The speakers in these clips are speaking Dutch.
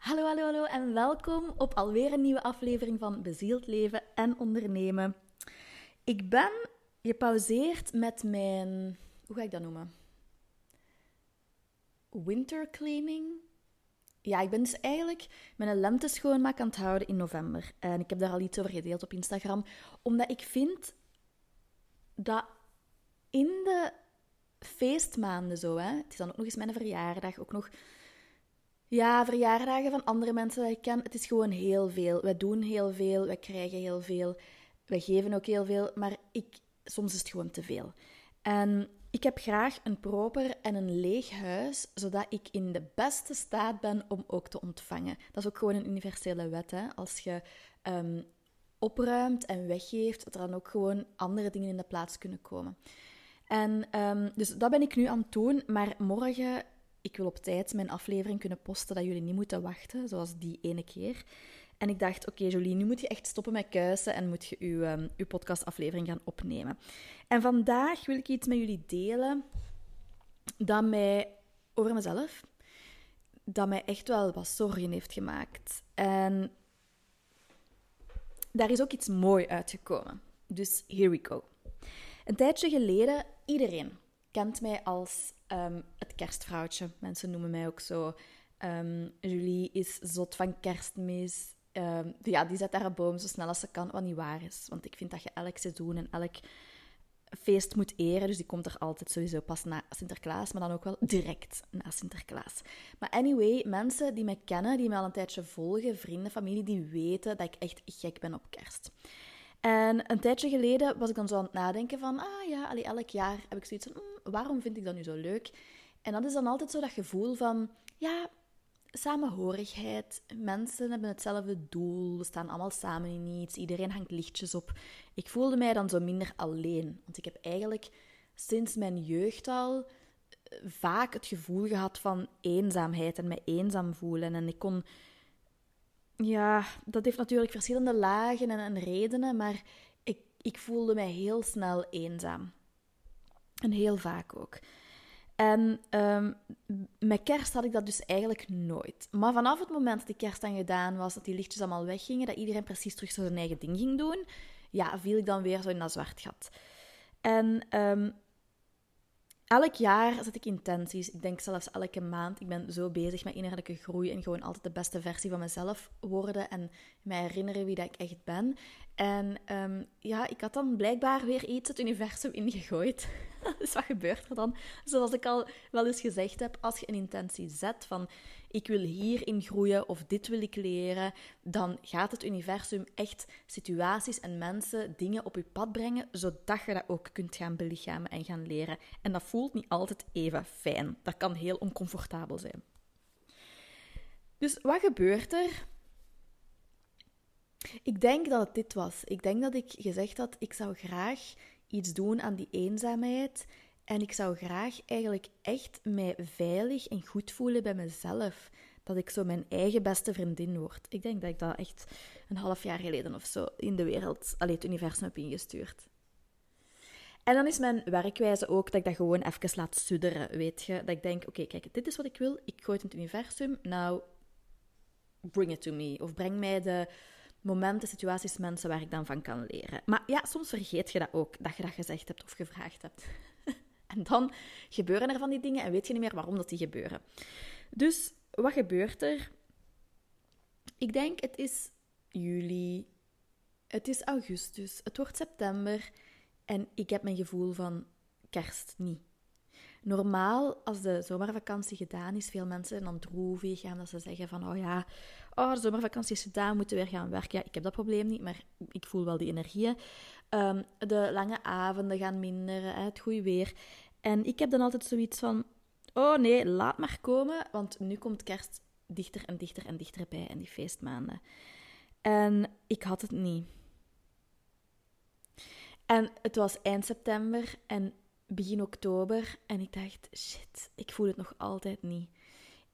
Hallo, hallo, hallo en welkom op alweer een nieuwe aflevering van Bezield Leven en Ondernemen. Ik ben gepauzeerd met mijn, hoe ga ik dat noemen? Wintercleaning. Ja, ik ben dus eigenlijk mijn lente schoonmaak aan het houden in november. En ik heb daar al iets over gedeeld op Instagram. Omdat ik vind dat in de feestmaanden zo, hè, het is dan ook nog eens mijn verjaardag, ook nog ja, verjaardagen van andere mensen die ik ken. Het is gewoon heel veel. We doen heel veel, we krijgen heel veel, we geven ook heel veel, maar ik, soms is het gewoon te veel. En ik heb graag een proper en een leeg huis, zodat ik in de beste staat ben om ook te ontvangen. Dat is ook gewoon een universele wet. Hè? Als je um, opruimt en weggeeft, dat er dan ook gewoon andere dingen in de plaats kunnen komen. En um, dus dat ben ik nu aan het doen, maar morgen ik wil op tijd mijn aflevering kunnen posten, dat jullie niet moeten wachten, zoals die ene keer. En ik dacht, oké Jolie, nu moet je echt stoppen met kuisen en moet je je, um, uw podcastaflevering gaan opnemen. En vandaag wil ik iets met jullie delen dat mij, over mezelf, dat mij echt wel wat zorgen heeft gemaakt. En daar is ook iets mooi uitgekomen. Dus here we go. Een tijdje geleden, iedereen kent mij als um, het kerstvrouwtje. Mensen noemen mij ook zo. Um, Julie is zot van kerstmis. Um, ja, die zet haar boom zo snel als ze kan, wat niet waar is. Want ik vind dat je elk seizoen en elk feest moet eren. Dus die komt er altijd sowieso pas na Sinterklaas, maar dan ook wel direct na Sinterklaas. Maar anyway, mensen die mij kennen, die mij al een tijdje volgen, vrienden, familie, die weten dat ik echt gek ben op kerst. En een tijdje geleden was ik dan zo aan het nadenken van, ah ja, allee, elk jaar heb ik zoiets van, mm, waarom vind ik dat nu zo leuk? En dat is dan altijd zo dat gevoel van, ja, samenhorigheid. Mensen hebben hetzelfde doel, we staan allemaal samen in iets, iedereen hangt lichtjes op. Ik voelde mij dan zo minder alleen, want ik heb eigenlijk sinds mijn jeugd al eh, vaak het gevoel gehad van eenzaamheid en me eenzaam voelen. En ik kon ja, dat heeft natuurlijk verschillende lagen en, en redenen, maar ik, ik voelde mij heel snel eenzaam. En heel vaak ook. En um, met kerst had ik dat dus eigenlijk nooit. Maar vanaf het moment dat die kerst dan gedaan was, dat die lichtjes allemaal weggingen, dat iedereen precies terug zo zijn eigen ding ging doen, ja, viel ik dan weer zo in dat zwart gat. En um, elk jaar zet ik intenties. Ik denk zelfs elke maand. Ik ben zo bezig met innerlijke groei en gewoon altijd de beste versie van mezelf worden en mij herinneren wie dat ik echt ben. En um, ja, ik had dan blijkbaar weer iets het universum ingegooid. dus wat gebeurt er dan? Zoals ik al wel eens gezegd heb, als je een intentie zet van ik wil hierin groeien of dit wil ik leren, dan gaat het universum echt situaties en mensen, dingen op je pad brengen, zodat je dat ook kunt gaan belichamen en gaan leren. En dat voelt niet altijd even fijn. Dat kan heel oncomfortabel zijn. Dus wat gebeurt er? Ik denk dat het dit was. Ik denk dat ik gezegd had, ik zou graag iets doen aan die eenzaamheid. En ik zou graag eigenlijk echt mij veilig en goed voelen bij mezelf. Dat ik zo mijn eigen beste vriendin word. Ik denk dat ik dat echt een half jaar geleden of zo in de wereld, alleen het universum heb ingestuurd. En dan is mijn werkwijze ook dat ik dat gewoon even laat sudderen, weet je. Dat ik denk, oké, kijk, dit is wat ik wil. Ik gooi het in het universum. Nou, bring it to me. Of breng mij de momenten, situaties, mensen waar ik dan van kan leren. Maar ja, soms vergeet je dat ook, dat je dat gezegd hebt of gevraagd hebt. en dan gebeuren er van die dingen en weet je niet meer waarom dat die gebeuren. Dus wat gebeurt er? Ik denk, het is juli, het is augustus, het wordt september en ik heb mijn gevoel van kerst niet. Normaal, als de zomervakantie gedaan is, veel mensen dan droevig dat ze zeggen van, oh ja, oh, de zomervakantie is gedaan, moeten we weer gaan werken. Ja, ik heb dat probleem niet, maar ik voel wel die energieën. Um, de lange avonden gaan minder, het goede weer. En ik heb dan altijd zoiets van, oh nee, laat maar komen, want nu komt kerst dichter en dichter en dichter bij en die feestmaanden. En ik had het niet. En het was eind september en begin oktober en ik dacht, shit, ik voel het nog altijd niet.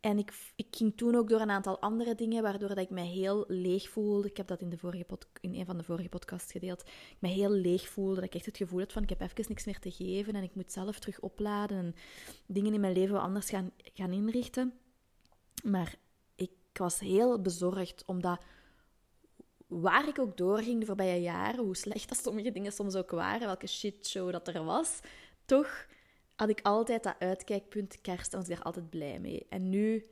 En ik, ik ging toen ook door een aantal andere dingen, waardoor dat ik me heel leeg voelde. Ik heb dat in, de vorige in een van de vorige podcasts gedeeld. Ik me heel leeg voelde, dat ik echt het gevoel had van ik heb even niks meer te geven en ik moet zelf terug opladen en dingen in mijn leven anders gaan, gaan inrichten. Maar ik ik was heel bezorgd, omdat waar ik ook doorging de voorbije jaren, hoe slecht dat sommige dingen soms ook waren, welke shitshow dat er was, toch had ik altijd dat uitkijkpunt kerst en was ik daar altijd blij mee. En nu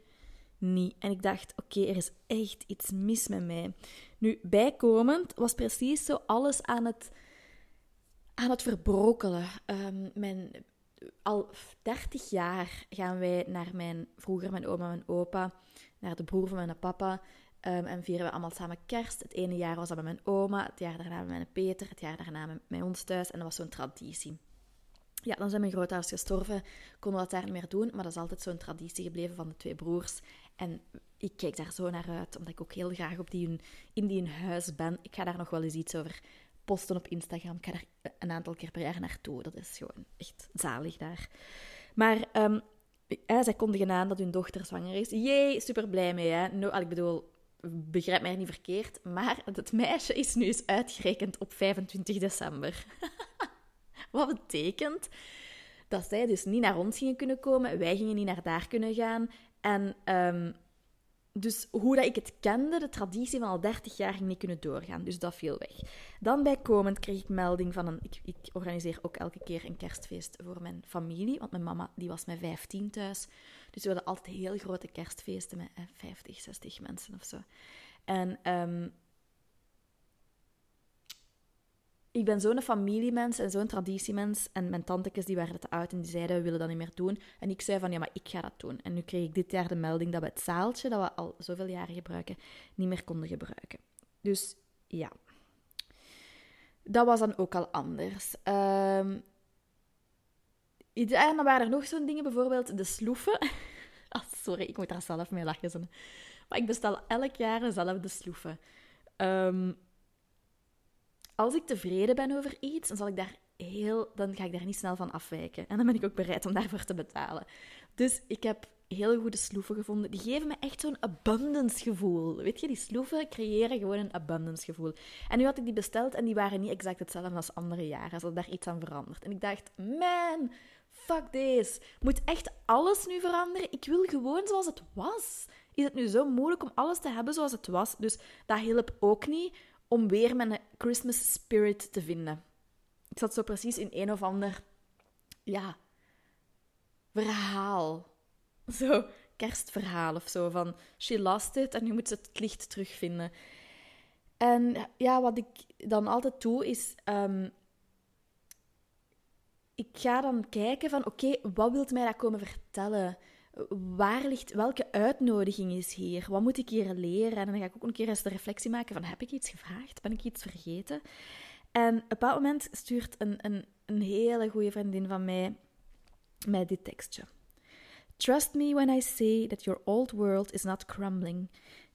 niet. En ik dacht, oké, er is echt iets mis met mij. Nu, bijkomend was precies zo alles aan het, aan het verbrokelen. Um, mijn, al 30 jaar gaan wij naar mijn, vroeger mijn oma en mijn opa, naar de broer van mijn papa. Um, en vieren we allemaal samen kerst. Het ene jaar was dat met mijn oma, het jaar daarna met mijn Peter, het jaar daarna met, met ons thuis. En dat was zo'n traditie. Ja, dan zijn mijn grootouders gestorven, konden we dat daar niet meer doen, maar dat is altijd zo'n traditie gebleven van de twee broers. En ik kijk daar zo naar uit, omdat ik ook heel graag op die, in die huis ben. Ik ga daar nog wel eens iets over posten op Instagram. Ik ga daar een aantal keer per jaar naartoe. Dat is gewoon echt zalig daar. Maar um, zij kondigen aan dat hun dochter zwanger is. Jee, super blij mee. Hè? No, ik bedoel, begrijp mij niet verkeerd, maar het meisje is nu eens uitgerekend op 25 december. Wat betekent dat zij dus niet naar ons gingen kunnen komen, wij gingen niet naar daar kunnen gaan. En um, dus hoe dat ik het kende, de traditie van al 30 jaar, ging niet kunnen doorgaan. Dus dat viel weg. Dan bijkomend kreeg ik melding van een... Ik, ik, organiseer ook elke keer een kerstfeest voor mijn familie. Want mijn mama die was met 15 thuis. Dus we hadden altijd heel grote kerstfeesten met 50, 60 mensen of zo. En um, ik ben zo'n familiemens en zo'n traditiemens. En mijn tantekes die waren het uit en die zeiden, we willen dat niet meer doen. En ik zei van, ja, maar ik ga dat doen. En nu kreeg ik dit jaar de melding dat we het zaaltje, dat we al zoveel jaren gebruiken, niet meer konden gebruiken. Dus ja. Dat was dan ook al anders. Um, dan waren er nog zo'n dingen, bijvoorbeeld de sloeven. oh, sorry, ik moet daar zelf mee lachen. Maar ik bestel elk jaar dezelfde sloeven. Um, als ik tevreden ben over iets, dan, zal ik daar heel, dan ga ik daar niet snel van afwijken. En dan ben ik ook bereid om daarvoor te betalen. Dus ik heb heel goede sloeven gevonden. Die geven me echt zo'n abundance gevoel. Weet je, die sloeven creëren gewoon een abundance gevoel. En nu had ik die besteld en die waren niet exact hetzelfde als andere jaren. Ze daar iets aan veranderd. En ik dacht, man, fuck this. Moet echt alles nu veranderen? Ik wil gewoon zoals het was. Is het nu zo moeilijk om alles te hebben zoals het was? Dus dat hielp ook niet om weer mijn Christmas spirit te vinden. Ik zat zo precies in een of ander, ja, verhaal. Zo, kerstverhaal of zo. Van, she lost it en nu moet ze het licht terugvinden. En ja, wat ik dan altijd doe, is... Um, ik ga dan kijken van, oké, wat wilt mij dat komen vertellen? Waar ligt, welke uitnodiging is hier? Wat moet ik hier leren? En dan ga ik ook een keer eens de reflectie maken van, heb ik iets gevraagd? Ben ik iets vergeten? En op een moment stuurt een, een, een hele goede vriendin van mij mij dit tekstje. Trust me when I say that your old world is not crumbling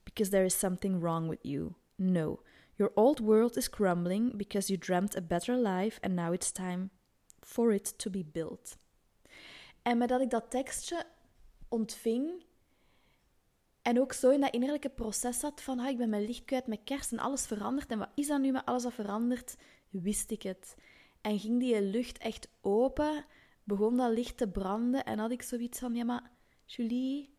because there is something wrong with you. No, your old world is crumbling because you dreamt a better life and now it's time for it to be built. En met dat ik dat tekstje ontving. En ook zo in dat innerlijke proces zat van, ah, ik ben mijn licht kwijt met kerst en alles verandert. En wat is dat nu met alles dat verandert? Wist ik het. En ging die lucht echt open, begon dat licht te branden en had ik zoiets van, ja maar Julie,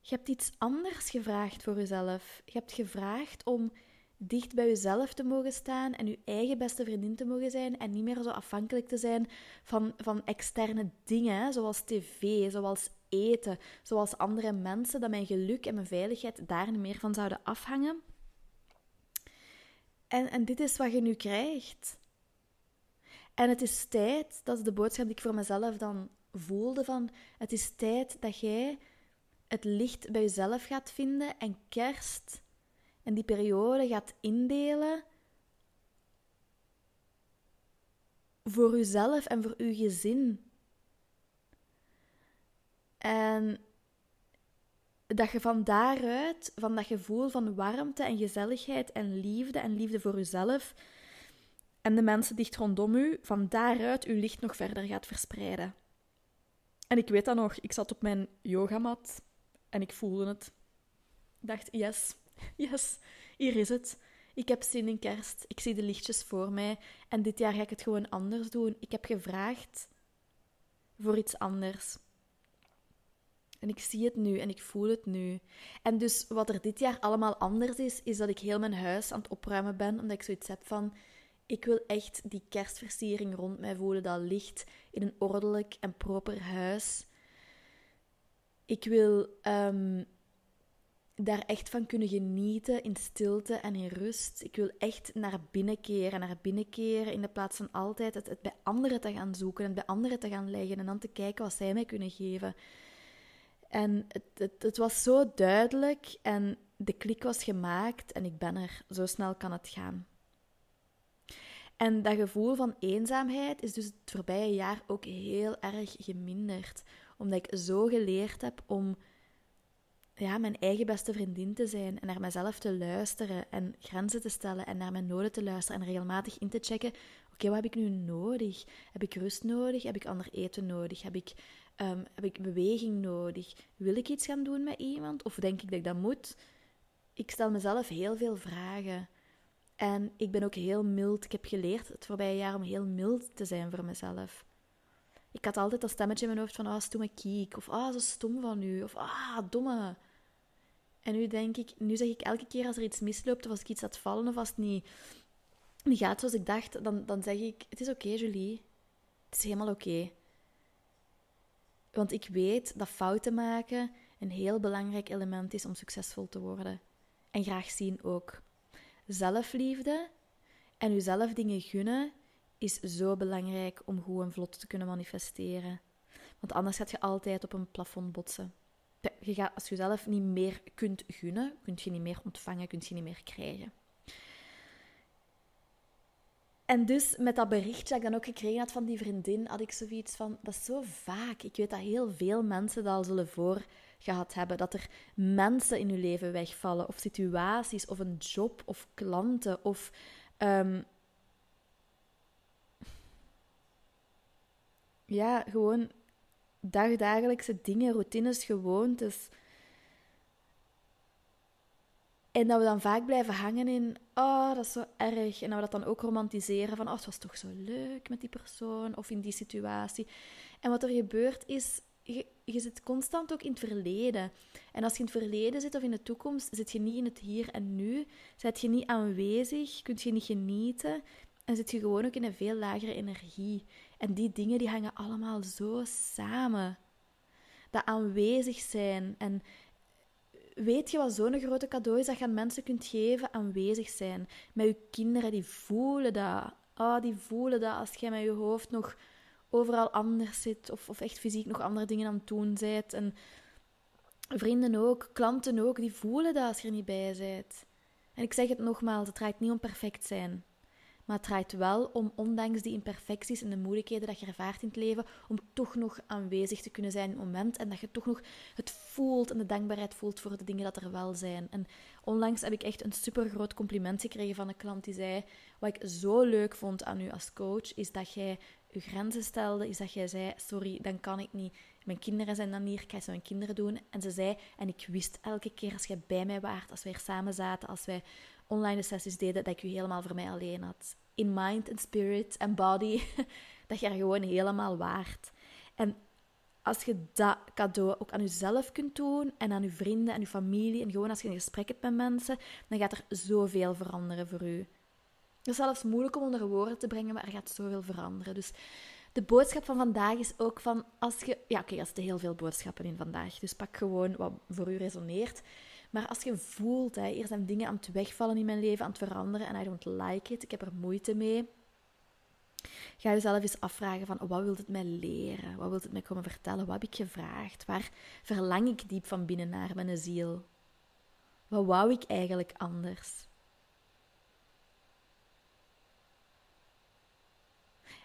je hebt iets anders gevraagd voor jezelf. Je hebt gevraagd om dicht bij jezelf te mogen staan en je eigen beste vriendin te mogen zijn en niet meer zo afhankelijk te zijn van, van externe dingen, zoals tv, zoals eten, zoals andere mensen, dat mijn geluk en mijn veiligheid daar niet meer van zouden afhangen. En, en dit is wat je nu krijgt. En het is tijd, dat is de boodschap die ik voor mezelf dan voelde, van het is tijd dat jij het licht bij jezelf gaat vinden en kerst en die periode gaat indelen voor uzelf en voor uw gezin. En dat je van daaruit, van dat gevoel van warmte en gezelligheid en liefde en liefde voor uzelf en de mensen dicht rondom u, van daaruit uw licht nog verder gaat verspreiden. En ik weet dat nog, ik zat op mijn yogamat en ik voelde het. Ik dacht, yes, Yes, hier is het. Ik heb zin in kerst. Ik zie de lichtjes voor mij. En dit jaar ga ik het gewoon anders doen. Ik heb gevraagd voor iets anders. En ik zie het nu en ik voel het nu. En dus wat er dit jaar allemaal anders is, is dat ik heel mijn huis aan het opruimen ben. Omdat ik zoiets heb van, ik wil echt die kerstversiering rond mij voelen. Dat ligt in een ordelijk en proper huis. Ik wil ehm, daar echt van kunnen genieten in stilte en in rust. Ik wil echt naar binnen keren, naar binnen keren in de plaats van altijd het, bij anderen te gaan zoeken en bij anderen te gaan leggen en dan te kijken wat zij mij kunnen geven. En het, het, het was zo duidelijk en de klik was gemaakt en ik ben er. Zo snel kan het gaan. En dat gevoel van eenzaamheid is dus het voorbije jaar ook heel erg geminderd. Omdat ik zo geleerd heb om ja, mijn eigen beste vriendin te zijn en naar mezelf te luisteren en grenzen te stellen en naar mijn noden te luisteren en regelmatig in te checken: oké, wat heb ik nu nodig? Heb ik rust nodig? Heb ik ander eten nodig? Heb ik, um, heb ik beweging nodig? Wil ik iets gaan doen met iemand? Of denk ik dat ik dat moet? Ik stel mezelf heel veel vragen. En ik ben ook heel mild. Ik heb geleerd het voorbije jaar om heel mild te zijn voor mezelf. Ik had altijd dat stemmetje in mijn hoofd van, ah, stomme kiek. Of, ah, zo stom van u. Of, ah, domme. En nu denk ik, nu zeg ik elke keer als er iets misloopt, of als ik iets laat vallen, of als het niet, niet gaat zoals ik dacht, dan, dan zeg ik, het is oké, Julie. Het is helemaal oké. Want ik weet dat fouten maken een heel belangrijk element is om succesvol te worden. En graag zien ook. Zelfliefde en jezelf dingen gunnen is zo belangrijk om goed en vlot te kunnen manifesteren. Want anders gaat je altijd op een plafond botsen. Je gaat, als je jezelf niet meer kunt gunnen, kun je niet meer ontvangen, kun je niet meer krijgen. En dus met dat berichtje dat ik dan ook gekregen had van die vriendin, had ik zoiets van, dat is zo vaak. Ik weet dat heel veel mensen dat al zullen voor gehad hebben. Dat er mensen in je leven wegvallen, of situaties, of een job, of klanten, of um, ja, gewoon dagdagelijkse dingen, routines, gewoontes. En dat we dan vaak blijven hangen in, oh, dat is zo erg. En dat we dat dan ook romantiseren van, oh, het was toch zo leuk met die persoon of in die situatie. En wat er gebeurt is, je, je zit constant ook in het verleden. En als je in het verleden zit of in de toekomst, zit je niet in het hier en nu. Zit je niet aanwezig, kun je niet genieten. En zit je gewoon ook in een veel lagere energie. En die dingen die hangen allemaal zo samen. Dat aanwezig zijn. En weet je wat zo'n grote cadeau is dat je aan mensen kunt geven? Aanwezig zijn. Met je kinderen, die voelen dat. Oh, die voelen dat als jij met je hoofd nog overal anders zit. Of, of echt fysiek nog andere dingen aan het doen bent. En vrienden ook, klanten ook, die voelen dat als je er niet bij bent. En ik zeg het nogmaals, het draait niet om perfect zijn. Maar het draait wel om, ondanks die imperfecties en de moeilijkheden dat je ervaart in het leven, om toch nog aanwezig te kunnen zijn in het moment. En dat je toch nog het voelt en de dankbaarheid voelt voor de dingen dat er wel zijn. En onlangs heb ik echt een super groot compliment gekregen van een klant die zei: Wat ik zo leuk vond aan u als coach, is dat jij je grenzen stelde, is dat jij zei: Sorry, dan kan ik niet. Mijn kinderen zijn dan hier, ik ga ze mijn kinderen doen. En ze zei, en ik wist elke keer als jij bij mij waart, als wij er samen zaten, als wij online sessies deden, dat ik u helemaal voor mij alleen had. In mind en spirit en body, dat je er gewoon helemaal waard. En als je dat cadeau ook aan jezelf kunt doen en aan je vrienden en je familie en gewoon als je een gesprek hebt met mensen, dan gaat er zoveel veranderen voor u. Het is zelfs moeilijk om onder woorden te brengen, maar er gaat zoveel veranderen. Dus de boodschap van vandaag is ook van als je. Ja, oké, er zitten heel veel boodschappen in vandaag. Dus pak gewoon wat voor u resoneert. Maar als je voelt, hè, hier zijn dingen aan het wegvallen in mijn leven, aan het veranderen en I don't like it, ik heb er moeite mee. Ga jezelf eens afvragen van wat wil het mij leren? Wat wil het mij komen vertellen? Wat heb ik gevraagd? Waar verlang ik diep van binnen naar mijn ziel? Wat wou ik eigenlijk anders?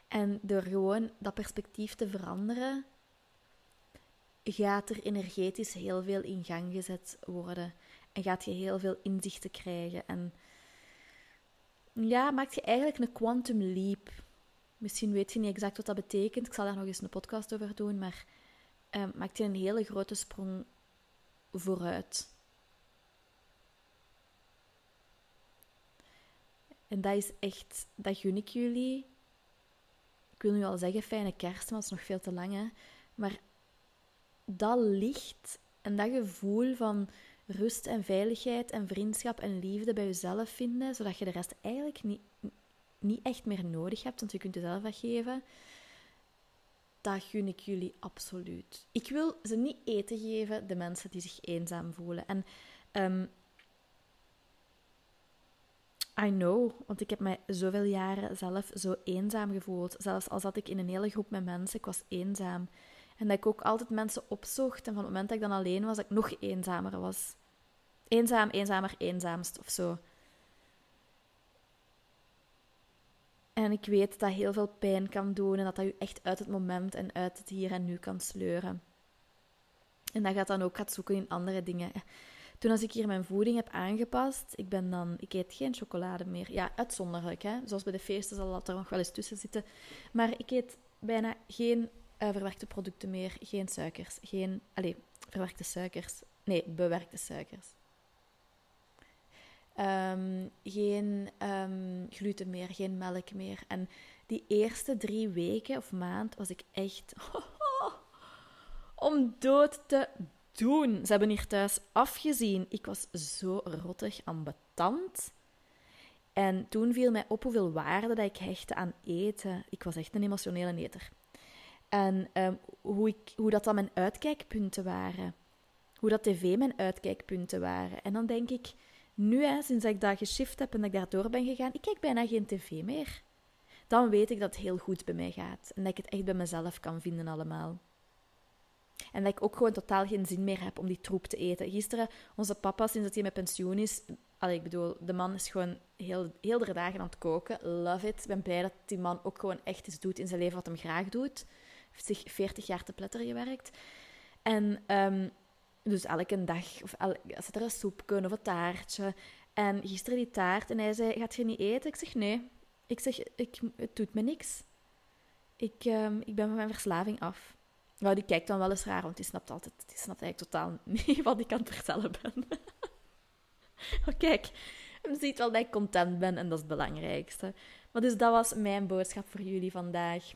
En door gewoon dat perspectief te veranderen, gaat er energetisch heel veel in gang gezet worden. En gaat je heel veel inzichten krijgen. En ja, maakt je eigenlijk een quantum leap. Misschien weet je niet exact wat dat betekent. Ik zal daar nog eens een podcast over doen. Maar maakt je een hele grote sprong vooruit. En dat is echt, dat gun ik jullie. Ik wil nu al zeggen fijne kerst, maar het is nog veel te lang. Hè? Maar dat licht en dat gevoel van rust en veiligheid en vriendschap en liefde bij jezelf vinden, zodat je de rest eigenlijk niet, niet echt meer nodig hebt, want je kunt jezelf dat geven, dat gun ik jullie absoluut. Ik wil ze niet eten geven, de mensen die zich eenzaam voelen. En um, I know, want ik heb mij zoveel jaren zelf zo eenzaam gevoeld. Zelfs al zat ik in een hele groep met mensen, ik was eenzaam. En dat ik ook altijd mensen opzocht. En van het moment dat ik dan alleen was, dat ik nog eenzamer was. Eenzaam, eenzamer, eenzaamst of zo. En ik weet dat heel veel pijn kan doen en dat dat je echt uit het moment en uit het hier en nu kan sleuren. En dat gaat dan ook gaat zoeken in andere dingen. Toen als ik hier mijn voeding heb aangepast, ik ben dan, ik eet geen chocolade meer. Ja, uitzonderlijk, hè. Zoals bij de feesten zal dat er nog wel eens tussen zitten. Maar ik eet bijna geen uh, verwerkte producten meer, geen suikers, geen, allez, verwerkte suikers. Nee, bewerkte suikers. Um, geen um, gluten meer, geen melk meer. En die eerste drie weken of maand was ik echt om dood te doen. Ze hebben hier thuis afgezien. Ik was zo rottig ambetant. En toen viel mij op hoeveel waarde dat ik hechtte aan eten. Ik was echt een emotionele eter. En um, hoe, ik, hoe dat dan mijn uitkijkpunten waren. Hoe dat tv mijn uitkijkpunten waren. En dan denk ik, nu, hè, sinds ik dat geshift heb en dat ik daardoor ben gegaan, ik kijk bijna geen tv meer. Dan weet ik dat het heel goed bij mij gaat. En dat ik het echt bij mezelf kan vinden allemaal. En dat ik ook gewoon totaal geen zin meer heb om die troep te eten. Gisteren, onze papa, sinds dat hij met pensioen is... Allee, ik bedoel, de man is gewoon heel, heel de dagen aan het koken. Love it. Ik ben blij dat die man ook gewoon echt iets doet in zijn leven wat hem graag doet. Zich 40 jaar te pletter gewerkt. En um, dus elke dag, of als er een soep kunnen of een taartje. En gisteren die taart en hij zei, gaat je niet eten? Ik zeg, nee. Ik zeg, ik, het doet me niks. Ik, um, ik ben van mijn verslaving af. Nou, die kijkt dan wel eens raar, want die snapt altijd, die snapt eigenlijk totaal niet wat ik aan het vertellen ben. maar kijk, hem ziet wel dat ik content ben en dat is het belangrijkste. Maar dus dat was mijn boodschap voor jullie vandaag.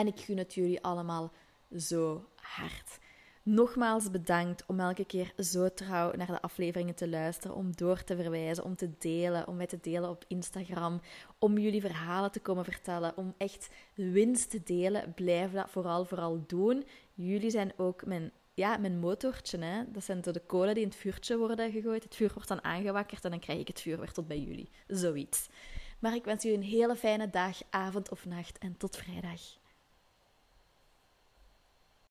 En ik gun het jullie allemaal zo hard. Nogmaals bedankt om elke keer zo trouw naar de afleveringen te luisteren, om door te verwijzen, om te delen, om mij te delen op Instagram, om jullie verhalen te komen vertellen, om echt winst te delen. Blijf dat vooral, vooral doen. Jullie zijn ook mijn, ja, mijn motortje. Hè? Dat zijn de kolen die in het vuurtje worden gegooid. Het vuur wordt dan aangewakkerd en dan krijg ik het vuur weer tot bij jullie. Zoiets. Maar ik wens jullie een hele fijne dag, avond of nacht en tot vrijdag.